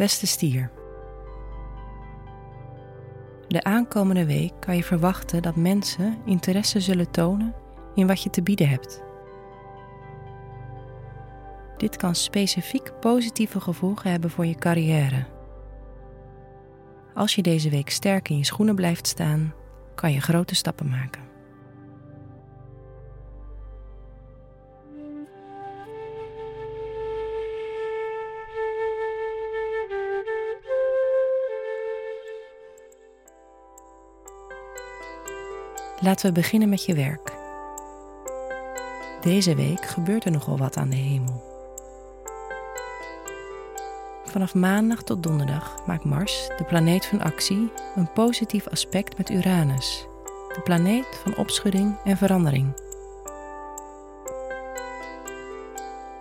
Beste stier. De aankomende week kan je verwachten dat mensen interesse zullen tonen in wat je te bieden hebt. Dit kan specifiek positieve gevolgen hebben voor je carrière. Als je deze week sterk in je schoenen blijft staan, kan je grote stappen maken. Laten we beginnen met je werk. Deze week gebeurt er nogal wat aan de hemel. Vanaf maandag tot donderdag maakt Mars, de planeet van actie, een positief aspect met Uranus, de planeet van opschudding en verandering.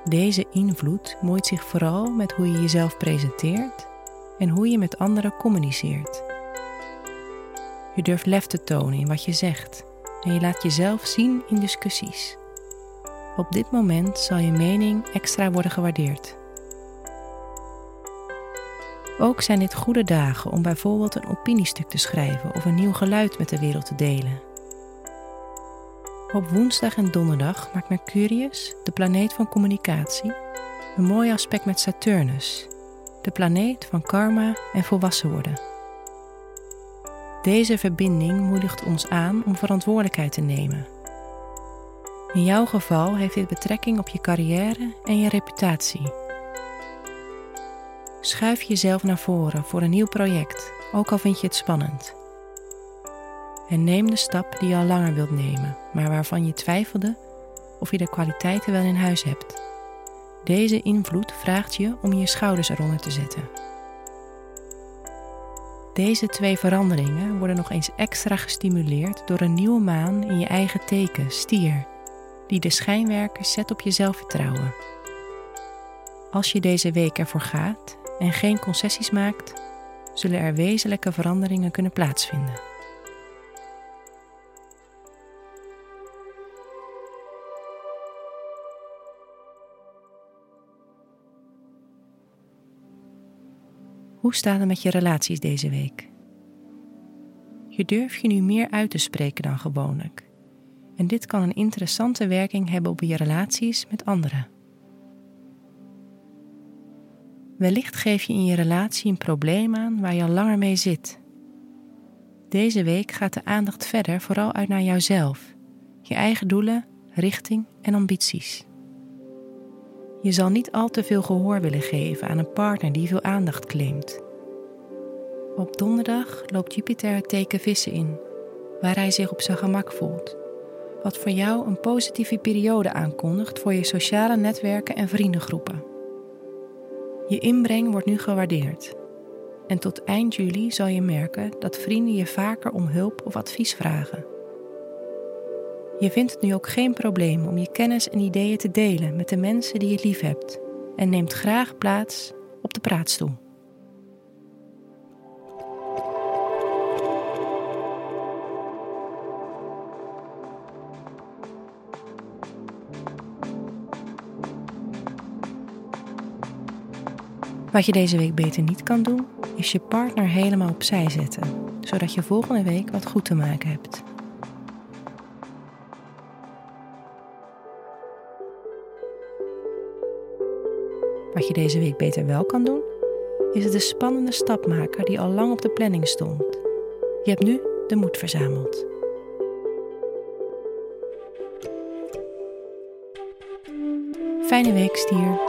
Deze invloed moeit zich vooral met hoe je jezelf presenteert en hoe je met anderen communiceert. Je durft lef te tonen in wat je zegt en je laat jezelf zien in discussies. Op dit moment zal je mening extra worden gewaardeerd. Ook zijn dit goede dagen om bijvoorbeeld een opiniestuk te schrijven of een nieuw geluid met de wereld te delen. Op woensdag en donderdag maakt Mercurius, de planeet van communicatie, een mooi aspect met Saturnus, de planeet van karma en volwassen worden. Deze verbinding moedigt ons aan om verantwoordelijkheid te nemen. In jouw geval heeft dit betrekking op je carrière en je reputatie. Schuif jezelf naar voren voor een nieuw project, ook al vind je het spannend. En neem de stap die je al langer wilt nemen, maar waarvan je twijfelde of je de kwaliteiten wel in huis hebt. Deze invloed vraagt je om je schouders eronder te zetten. Deze twee veranderingen worden nog eens extra gestimuleerd door een nieuwe maan in je eigen teken, stier, die de schijnwerkers zet op je zelfvertrouwen. Als je deze week ervoor gaat en geen concessies maakt, zullen er wezenlijke veranderingen kunnen plaatsvinden. Hoe staat het met je relaties deze week? Je durft je nu meer uit te spreken dan gewoonlijk. En dit kan een interessante werking hebben op je relaties met anderen. Wellicht geef je in je relatie een probleem aan waar je al langer mee zit. Deze week gaat de aandacht verder vooral uit naar jouzelf, je eigen doelen, richting en ambities. Je zal niet al te veel gehoor willen geven aan een partner die veel aandacht claimt. Op donderdag loopt Jupiter het teken vissen in, waar hij zich op zijn gemak voelt. Wat voor jou een positieve periode aankondigt voor je sociale netwerken en vriendengroepen. Je inbreng wordt nu gewaardeerd. En tot eind juli zal je merken dat vrienden je vaker om hulp of advies vragen. Je vindt het nu ook geen probleem om je kennis en ideeën te delen met de mensen die je lief hebt en neemt graag plaats op de praatstoel. Wat je deze week beter niet kan doen, is je partner helemaal opzij zetten, zodat je volgende week wat goed te maken hebt. Wat je deze week beter wel kan doen, is het de spannende stap maken die al lang op de planning stond. Je hebt nu de moed verzameld. Fijne week, stier.